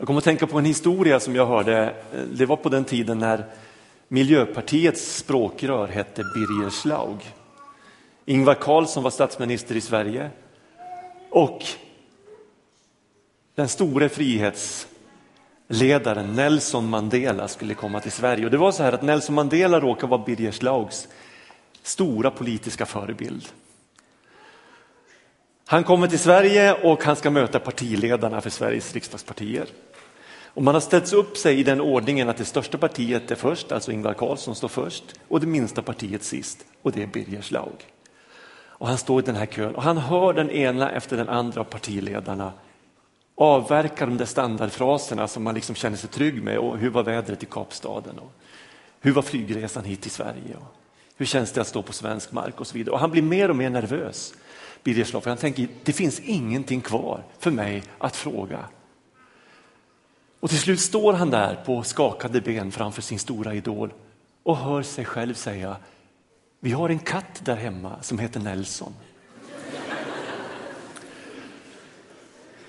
Jag kommer att tänka på en historia som jag hörde. Det var på den tiden när Miljöpartiets språkrör hette Birger Schlaug. Ingvar Carlsson var statsminister i Sverige och den store frihetsledaren Nelson Mandela skulle komma till Sverige. Och det var så här att Nelson Mandela råkade vara Birger Schlaugs stora politiska förebild. Han kommer till Sverige och han ska möta partiledarna för Sveriges riksdagspartier. Och man har ställt upp sig i den ordningen att det största partiet är först, alltså Ingvar Carlsson står först, och det minsta partiet sist, och det är Birger Schlaug. Och han står i den här kön och han hör den ena efter den andra av partiledarna avverka de där standardfraserna som man liksom känner sig trygg med. Och hur var vädret i Kapstaden? Och hur var flygresan hit till Sverige? Och hur känns det att stå på svensk mark? Och så vidare. Och han blir mer och mer nervös, Birger Schlaug, för han tänker det finns ingenting kvar för mig att fråga. Och till slut står han där på skakade ben framför sin stora idol och hör sig själv säga vi har en katt där hemma som heter Nelson.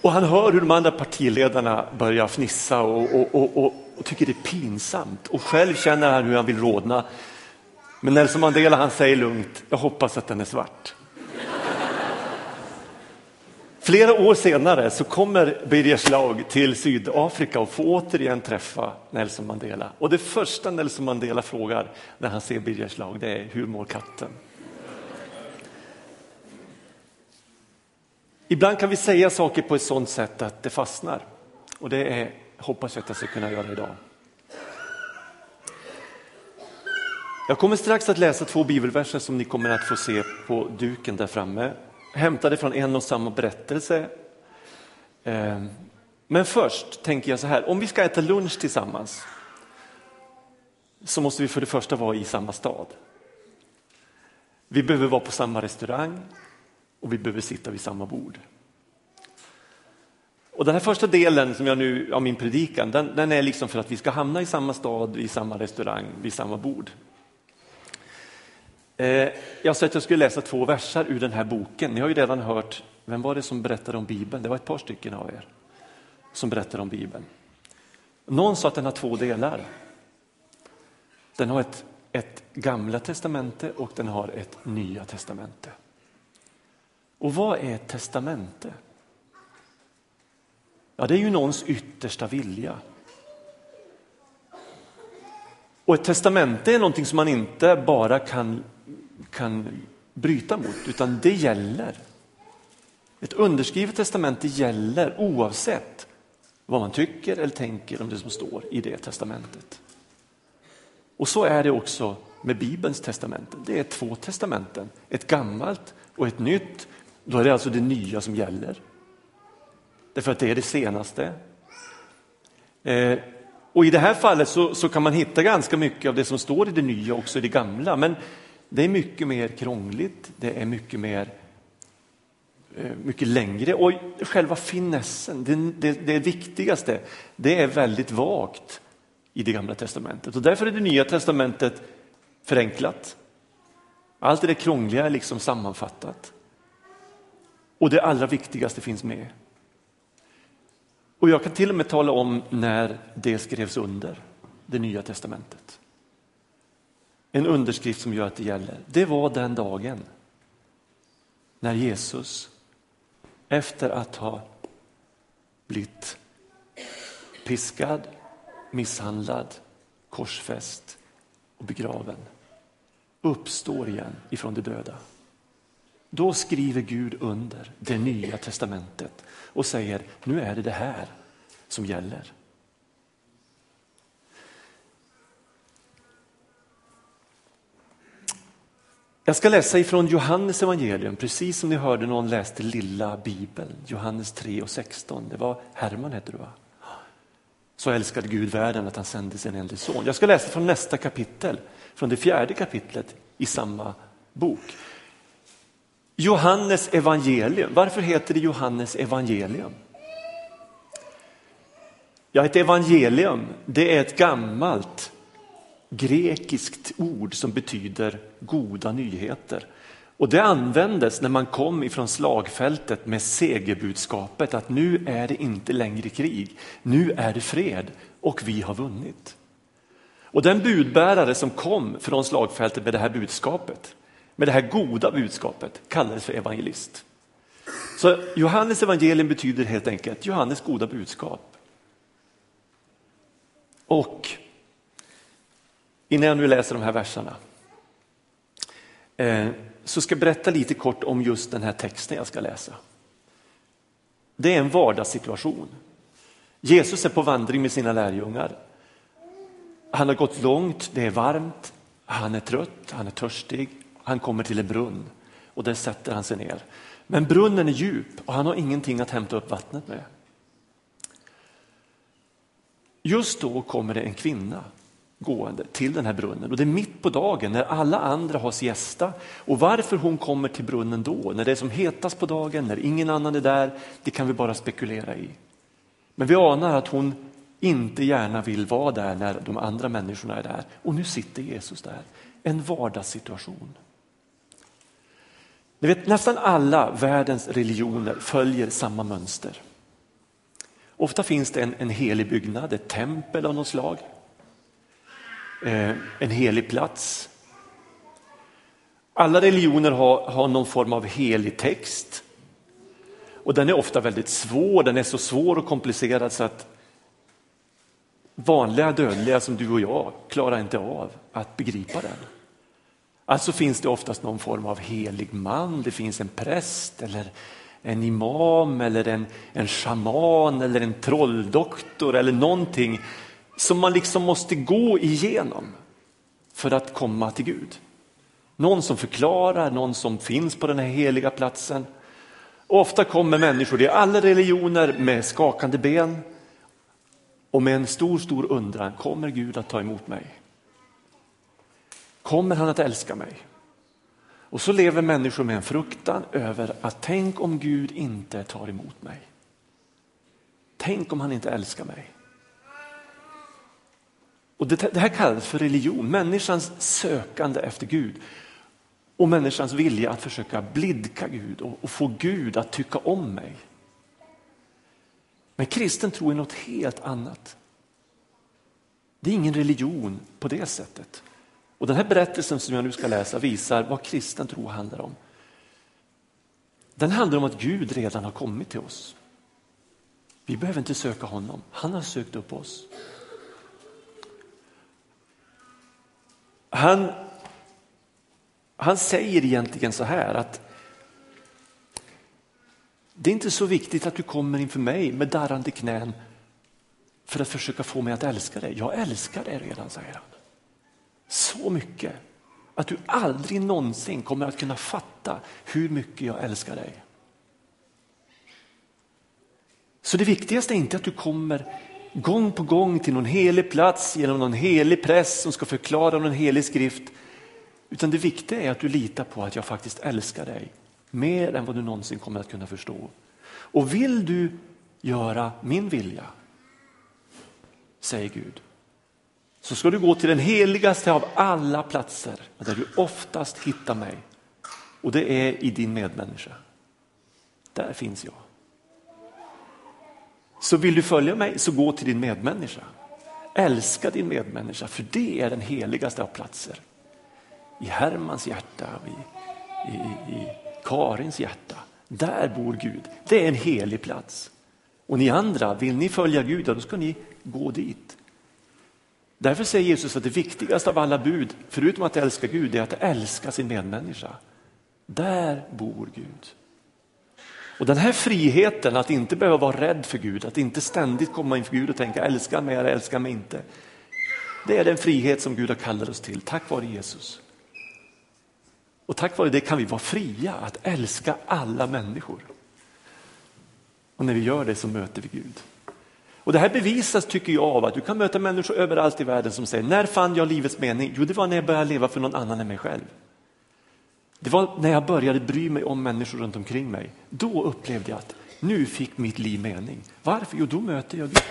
Och han hör hur de andra partiledarna börjar fnissa och, och, och, och, tycker det är pinsamt och själv känner han hur han vill rodna. Men Nelson Mandela han säger lugnt, jag hoppas att den är svart. Flera år senare så kommer Birger Schlaug till Sydafrika och får återigen träffa Nelson Mandela. Och det första Nelson Mandela frågar när han ser Birger Schlaug det är hur mår katten? Ibland kan vi säga saker på ett sådant sätt att det fastnar och det är, hoppas jag att jag ska kunna göra idag. Jag kommer strax att läsa två bibelverser som ni kommer att få se på duken där framme hämtade från en och samma berättelse. Eh, men först tänker jag så här, om vi ska äta lunch tillsammans så måste vi för det första vara i samma stad. Vi behöver vara på samma restaurang och vi behöver sitta vid samma bord. Och den här första delen som jag nu av min predikan, den, den är liksom för att vi ska hamna i samma stad, i samma restaurang, vid samma bord. Eh, jag sa att jag skulle läsa två versar ur den här boken. Ni har ju redan hört, vem var det som berättade om Bibeln? Det var ett par stycken av er som berättade om Bibeln. Någon sa att den har två delar. Den har ett, ett gamla testamente och den har ett nya testamente. Och vad är ett testamente? Ja, det är ju någons yttersta vilja. Och ett testamente är någonting som man inte bara kan kan bryta mot, utan det gäller. Ett underskrivet testamente gäller oavsett vad man tycker eller tänker om det som står i det testamentet. Och så är det också med Bibelns testamente. Det är två testamenten, ett gammalt och ett nytt. Då är det alltså det nya som gäller. Därför att det är det senaste. Eh, och i det här fallet så, så, kan man hitta ganska mycket av det som står i det nya också i det gamla. Men det är mycket mer krångligt, det är mycket mer eh, mycket längre och själva finessen, det, det, det viktigaste, det är väldigt vagt i det gamla testamentet och därför är det nya testamentet förenklat. Allt det krångliga är liksom sammanfattat. Och det allra viktigaste finns med. Och jag kan till och med tala om när det skrevs under, det nya testamentet en underskrift som gör att det gäller. Det var den dagen när Jesus efter att ha blivit piskad, misshandlad, korsfäst och begraven uppstår igen ifrån de döda. Då skriver Gud under det nya testamentet och säger nu är det det här som gäller. Jag ska läsa ifrån Johannes evangelium, precis som ni hörde någon läste lilla bibeln, Johannes 3 och 16. Det var Herman hette du va? Så älskade Gud världen att han sände sin enda son. Jag ska läsa från nästa kapitel, från det fjärde kapitlet i samma bok. Johannes evangelium. Varför heter det Johannes evangelium? Ja, ett evangelium, det är ett gammalt grekiskt ord som betyder goda nyheter. Och det användes när man kom ifrån slagfältet med segerbudskapet att nu är det inte längre krig, nu är det fred och vi har vunnit. Och den budbärare som kom från slagfältet med det här budskapet, med det här goda budskapet, kallades för evangelist. Så Johannes evangelium betyder helt enkelt Johannes goda budskap. Och innan jag nu läser de här verserna eh, så ska jag berätta lite kort om just den här texten jag ska läsa. Det är en vardagssituation. Jesus är på vandring med sina lärjungar. Han har gått långt, det är varmt, han är trött, han är törstig, han kommer till en brunn och där sätter han sig ner. Men brunnen är djup och han har ingenting att hämta upp vattnet med. Just då kommer det en kvinna gående till den här brunnen och det är mitt på dagen när alla andra har siesta. Och varför hon kommer till brunnen då, när det är som hetast på dagen, när ingen annan är där, det kan vi bara spekulera i. Men vi anar att hon inte gärna vill vara där när de andra människorna är där. Och nu sitter Jesus där. En vardagssituation. Ni vet, nästan alla världens religioner följer samma mönster. Ofta finns det en, en helig byggnad, ett tempel av något slag. Eh, en helig plats. Alla religioner har, har någon form av helig text. Och den är ofta väldigt svår, den är så svår och komplicerad så att vanliga dödliga som du och jag klarar inte av att begripa den. Alltså finns det oftast någon form av helig man, det finns en präst eller en imam eller en, en shaman eller en trolldoktor eller någonting som man liksom måste gå igenom för att komma till Gud. Någon som förklarar, någon som finns på den här heliga platsen. Och ofta kommer människor i alla religioner med skakande ben och med en stor, stor undran, kommer Gud att ta emot mig? Kommer han att älska mig? Och så lever människor med en fruktan över att tänk om Gud inte tar emot mig. Tänk om han inte älskar mig. Och det, det här kallas för religion, människans sökande efter Gud och människans vilja att försöka blidka Gud och, och få Gud att tycka om mig. Men kristen tro är något helt annat. Det är ingen religion på det sättet. Och Den här berättelsen som jag nu ska läsa visar vad kristen tro handlar om. Den handlar om att Gud redan har kommit till oss. Vi behöver inte söka honom, han har sökt upp oss. Han, han säger egentligen så här att det är inte så viktigt att du kommer inför mig med darrande knän för att försöka få mig att älska dig. Jag älskar dig redan, säger han. Så mycket att du aldrig någonsin kommer att kunna fatta hur mycket jag älskar dig. Så det viktigaste är inte att du kommer gång på gång till någon helig plats genom någon helig präst som ska förklara någon helig skrift. Utan det viktiga är att du litar på att jag faktiskt älskar dig mer än vad du någonsin kommer att kunna förstå. Och vill du göra min vilja, säger Gud, så ska du gå till den heligaste av alla platser där du oftast hittar mig. Och det är i din medmänniska. Där finns jag. Så vill du följa mig så gå till din medmänniska. Älska din medmänniska för det är den heligaste av platser. I Hermans hjärta, i, i, i Karins hjärta. Där bor Gud. Det är en helig plats. Och ni andra, vill ni följa Gud, då ska ni gå dit. Därför säger Jesus att det viktigaste av alla bud, förutom att älska Gud, är att älska sin medmänniska. Där bor Gud. Och den här friheten att inte behöva vara rädd för Gud, att inte ständigt komma inför Gud och tänka älskar mig eller älskar mig inte. Det är den frihet som Gud har kallat oss till tack vare Jesus. Och tack vare det kan vi vara fria att älska alla människor. Och när vi gör det så möter vi Gud. Och Det här bevisas tycker jag av att du kan möta människor överallt i världen som säger när fann jag livets mening? Jo, det var när jag började leva för någon annan än mig själv. Det var när jag började bry mig om människor runt omkring mig. Då upplevde jag att nu fick mitt liv mening. Varför? Jo, då möter jag Gud.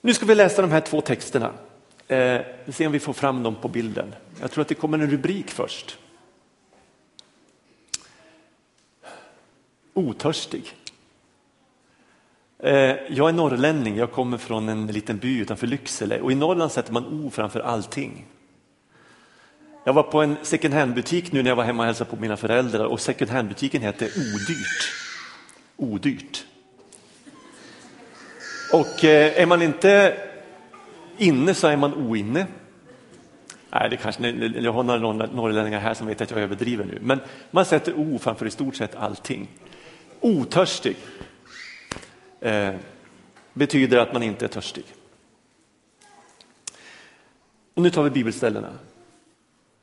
Nu ska vi läsa de här två texterna. Eh, vi ser om vi får fram dem på bilden. Jag tror att det kommer en rubrik först. Otörstig. Eh, jag är norrlänning, jag kommer från en liten by utanför Lycksele och i Norrland sätter man O framför allting. Jag var på en second hand-butik nu när jag var hemma och hälsade på mina föräldrar och second hand-butiken hette Odyrt. Odyrt. Och eh, är man inte inne så är man oinne. Nej, det kanske, jag har några norrlänningar här som vet att jag överdriver nu. Men man sätter O framför i stort sett allting. Otörstig eh, betyder att man inte är törstig. Och nu tar vi bibelställena.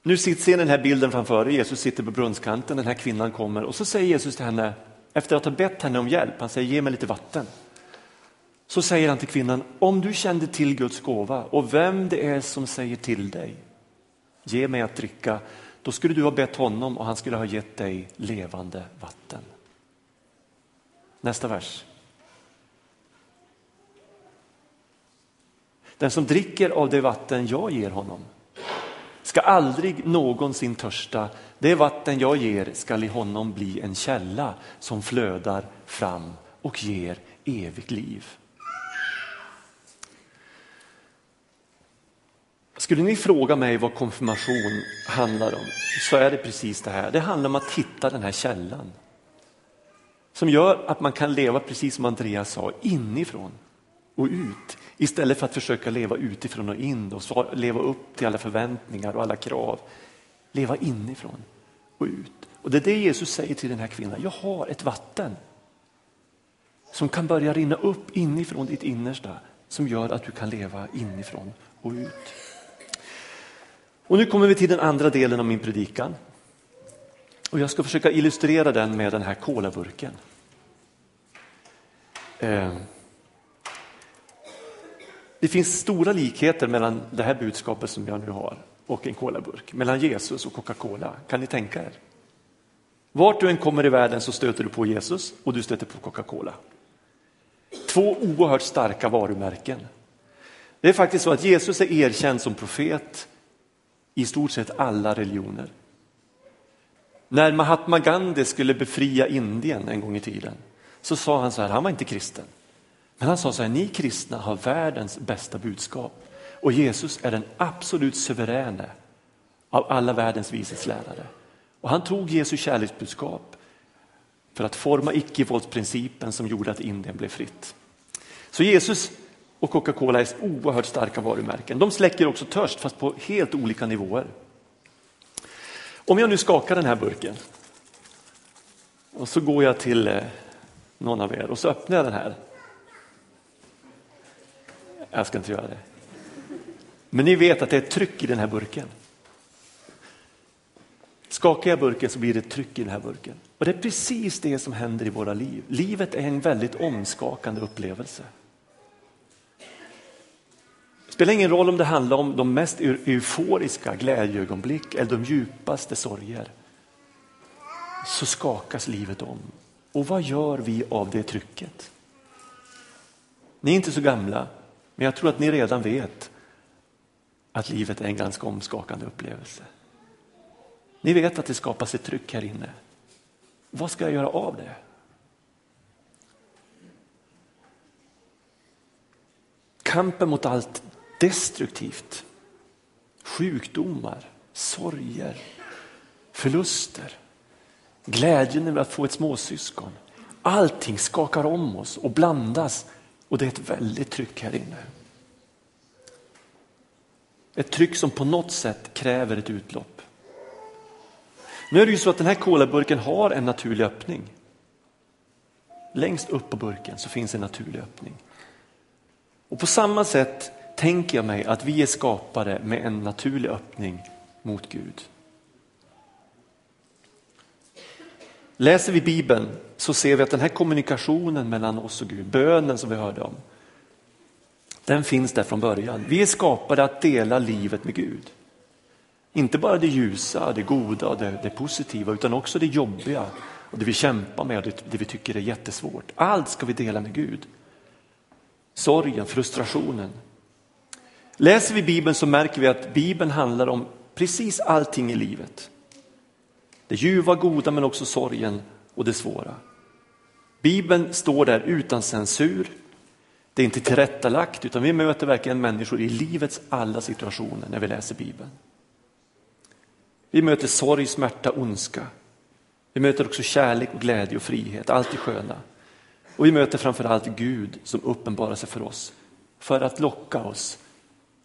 Nu ser ni den här bilden framför er. Jesus sitter på brunnskanten, den här kvinnan kommer och så säger Jesus till henne, efter att ha bett henne om hjälp, han säger ge mig lite vatten. Så säger han till kvinnan, om du kände till Guds gåva och vem det är som säger till dig, ge mig att dricka, då skulle du ha bett honom och han skulle ha gett dig levande vatten. Nästa vers. Den som dricker av det vatten jag ger honom ska aldrig någonsin törsta. Det vatten jag ger skall i honom bli en källa som flödar fram och ger evigt liv. Skulle ni fråga mig vad konfirmation handlar om så är det precis det här. Det handlar om att hitta den här källan som gör att man kan leva precis som Andreas sa, inifrån och ut istället för att försöka leva utifrån och in och leva upp till alla förväntningar och alla krav. Leva inifrån och ut. Och det är det Jesus säger till den här kvinnan, jag har ett vatten som kan börja rinna upp inifrån ditt innersta som gör att du kan leva inifrån och ut. Och nu kommer vi till den andra delen av min predikan. Och jag ska försöka illustrera den med den här kolaburken. Eh. Det finns stora likheter mellan det här budskapet som jag nu har och en kolaburk, mellan Jesus och Coca-Cola. Kan ni tänka er? Vart du än kommer i världen så stöter du på Jesus och du stöter på Coca-Cola. Två oerhört starka varumärken. Det är faktiskt så att Jesus är erkänd som profet i stort sett alla religioner. När Mahatma Gandhi skulle befria Indien en gång i tiden så sa han så här, han var inte kristen. Men han sa så här, ni kristna har världens bästa budskap och Jesus är den absolut suveräne av alla världens vishetslärare. Och han tog Jesu kärleksbudskap för att forma icke-våldsprincipen som gjorde att Indien blev fritt. Så Jesus och Coca-Cola är oerhört starka varumärken. De släcker också törst fast på helt olika nivåer. Om jag nu skakar den här burken och så går jag till eh, någon av er och så öppnar jag den här. Jag ska inte göra det. Men ni vet att det är ett tryck i den här burken. Skakar jag burken så blir det ett tryck i den här burken. Och det är precis det som händer i våra liv. Livet är en väldigt omskakande upplevelse. Det spelar ingen roll om det handlar om de mest euforiska glädjeögonblick eller de djupaste sorger. Så skakas livet om. Och vad gör vi av det trycket? Ni är inte så gamla, men jag tror att ni redan vet att livet är en ganska omskakande upplevelse. Ni vet att det skapas ett tryck här inne. Vad ska jag göra av det? Kampen mot allt destruktivt, sjukdomar, sorger, förluster, glädjen över att få ett småsyskon. Allting skakar om oss och blandas och det är ett väldigt tryck här inne. Ett tryck som på något sätt kräver ett utlopp. Nu är det ju så att den här kolaburken har en naturlig öppning. Längst upp på burken så finns en naturlig öppning. Och på samma sätt tänker jag mig att vi är skapade med en naturlig öppning mot Gud. Läser vi Bibeln så ser vi att den här kommunikationen mellan oss och Gud, bönen som vi hörde om, den finns där från början. Vi är skapade att dela livet med Gud. Inte bara det ljusa, det goda och det, det positiva utan också det jobbiga och det vi kämpar med och det, det vi tycker är jättesvårt. Allt ska vi dela med Gud. Sorgen, frustrationen. Läser vi Bibeln så märker vi att Bibeln handlar om precis allting i livet. Det ljuva, goda men också sorgen och det svåra. Bibeln står där utan censur. Det är inte tillrättalagt utan vi möter verkligen människor i livets alla situationer när vi läser Bibeln. Vi möter sorg, smärta, ondska. Vi möter också kärlek, och glädje och frihet, allt det sköna. Och vi möter framförallt Gud som uppenbarar sig för oss för att locka oss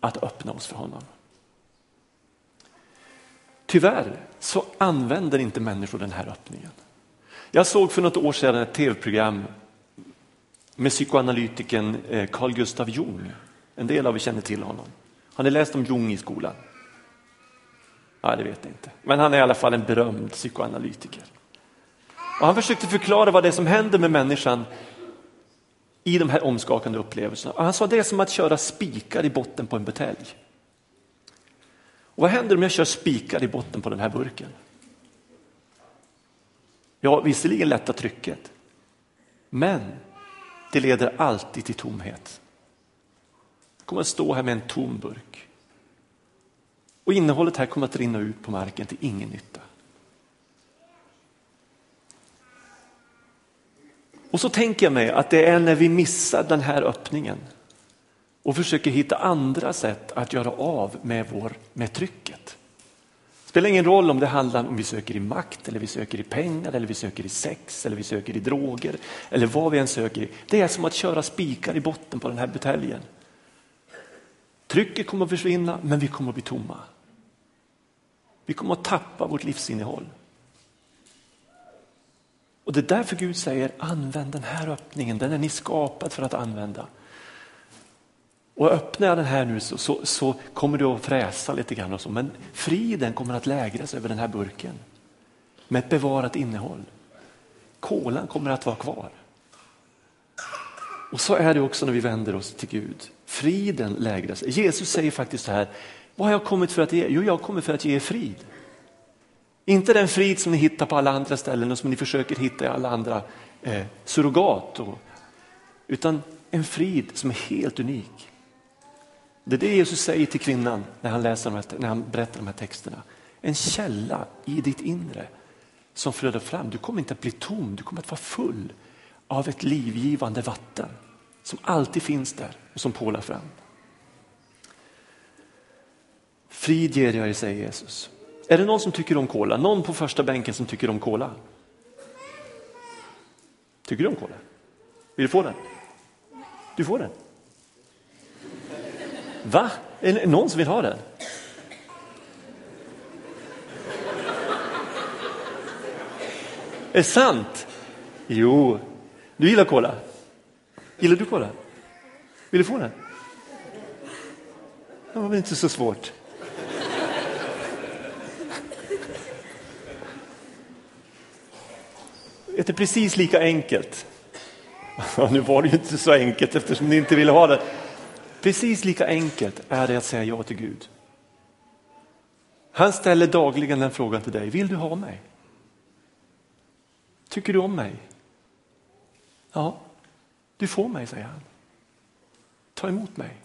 att öppna oss för honom. Tyvärr så använder inte människor den här öppningen. Jag såg för något år sedan ett tv-program med psykoanalytikern eh, Carl Gustav Jung. En del av er känner till honom. Har ni läst om Jung i skolan? Ja, det vet ni inte. Men han är i alla fall en berömd psykoanalytiker. Och han försökte förklara vad det är som händer med människan i de här omskakande upplevelserna. Och han sa det är som att köra spikar i botten på en butelj. Och vad händer om jag kör spikar i botten på den här burken? Ja, visserligen lätta trycket, men det leder alltid till tomhet. Jag kommer att stå här med en tom burk. Och innehållet här kommer att rinna ut på marken till ingen nytta. Och så tänker jag mig att det är när vi missar den här öppningen och försöker hitta andra sätt att göra av med, vår, med trycket. Det spelar ingen roll om det handlar om vi söker i makt, eller vi söker i pengar, eller vi söker i sex, eller vi söker i droger, eller vad vi än söker i. Det är som att köra spikar i botten på den här buteljen. Trycket kommer att försvinna, men vi kommer att bli tomma. Vi kommer att tappa vårt livsinnehåll. Och det är därför Gud säger använd den här öppningen, den är ni skapad för att använda. Och öppnar jag den här nu så, så, så, kommer du att fräsa lite grann och så, men friden kommer att lägras över den här burken med ett bevarat innehåll. Kolan kommer att vara kvar. Och så är det också när vi vänder oss till Gud. Friden lägras. Jesus säger faktiskt så här, vad har jag kommit för att ge? Jo, jag har kommit för att ge er frid. Inte den frid som ni hittar på alla andra ställen och som ni försöker hitta i alla andra eh, surrogat. Och, utan en frid som är helt unik. Det är det Jesus säger till kvinnan när han, läser här, när han berättar de här texterna. En källa i ditt inre som flödar fram. Du kommer inte att bli tom, du kommer att vara full av ett livgivande vatten som alltid finns där och som pålar fram. Frid ger jag er, säger Jesus. Är det någon som tycker om kola? Någon på första bänken som tycker om kola? Tycker du om kola? Vill du få den? Du får den. Va? Är det någon som vill ha den? Är det sant? Jo. Du gillar cola? Gillar du cola? Vill du få den? Det var väl inte så svårt. Det är precis lika enkelt. Nu var det ju inte så enkelt eftersom ni inte ville ha det. Precis lika enkelt är det att säga ja till Gud. Han ställer dagligen den frågan till dig. Vill du ha mig? Tycker du om mig? Ja, du får mig, säger han. Ta emot mig.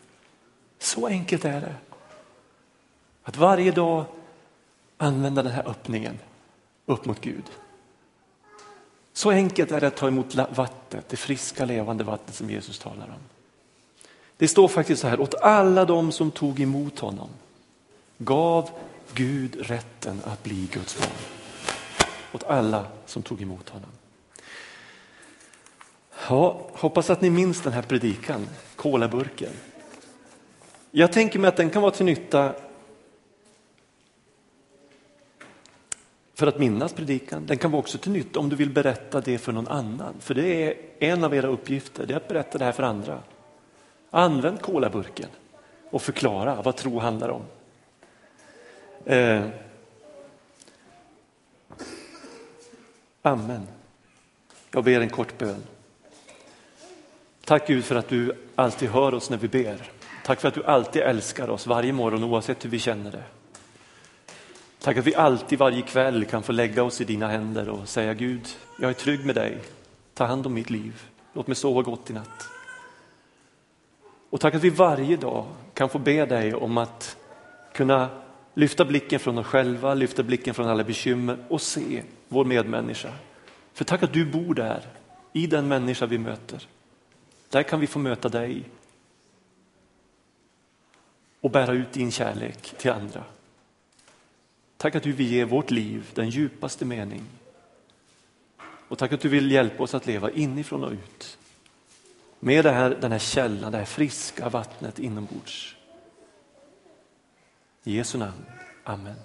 Så enkelt är det. Att varje dag använda den här öppningen upp mot Gud. Så enkelt är det att ta emot vattnet, det friska levande vattnet som Jesus talar om. Det står faktiskt så här, åt alla de som tog emot honom gav Gud rätten att bli Guds barn. Åt alla som tog emot honom. Ja, hoppas att ni minns den här predikan, kolaburken. Jag tänker mig att den kan vara till nytta för att minnas predikan. Den kan vara också till nytta om du vill berätta det för någon annan. För det är en av era uppgifter, det är att berätta det här för andra. Använd kolaburken och förklara vad tro handlar om. Eh. Amen. Jag ber en kort bön. Tack Gud för att du alltid hör oss när vi ber. Tack för att du alltid älskar oss varje morgon oavsett hur vi känner det. Tack att vi alltid varje kväll kan få lägga oss i dina händer och säga Gud, jag är trygg med dig. Ta hand om mitt liv. Låt mig sova gott i natt. Och tack att vi varje dag kan få be dig om att kunna lyfta blicken från oss själva, lyfta blicken från alla bekymmer och se vår medmänniska. För tack att du bor där i den människa vi möter. Där kan vi få möta dig och bära ut din kärlek till andra. Tack att du vill ge vårt liv den djupaste mening. Och tack att du vill hjälpa oss att leva inifrån och ut. Med det här, den här källan, det här friska vattnet inombords. I Jesu namn. Amen.